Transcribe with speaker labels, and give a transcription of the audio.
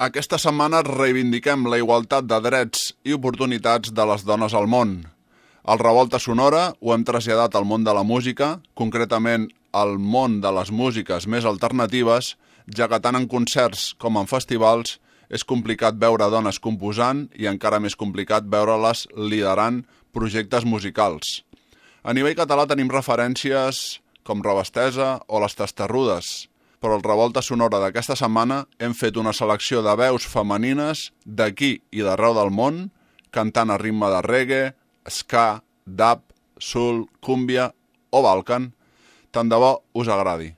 Speaker 1: Aquesta setmana reivindiquem la igualtat de drets i oportunitats de les dones al món. Al Revolta Sonora ho hem traslladat al món de la música, concretament al món de les músiques més alternatives, ja que tant en concerts com en festivals és complicat veure dones composant i encara més complicat veure-les liderant projectes musicals. A nivell català tenim referències com Robestesa o Les Tastarrudes, però el Revolta Sonora d'aquesta setmana hem fet una selecció de veus femenines d'aquí i d'arreu del món, cantant a ritme de reggae, ska, dub, soul, cúmbia o balkan. Tant de bo us agradi.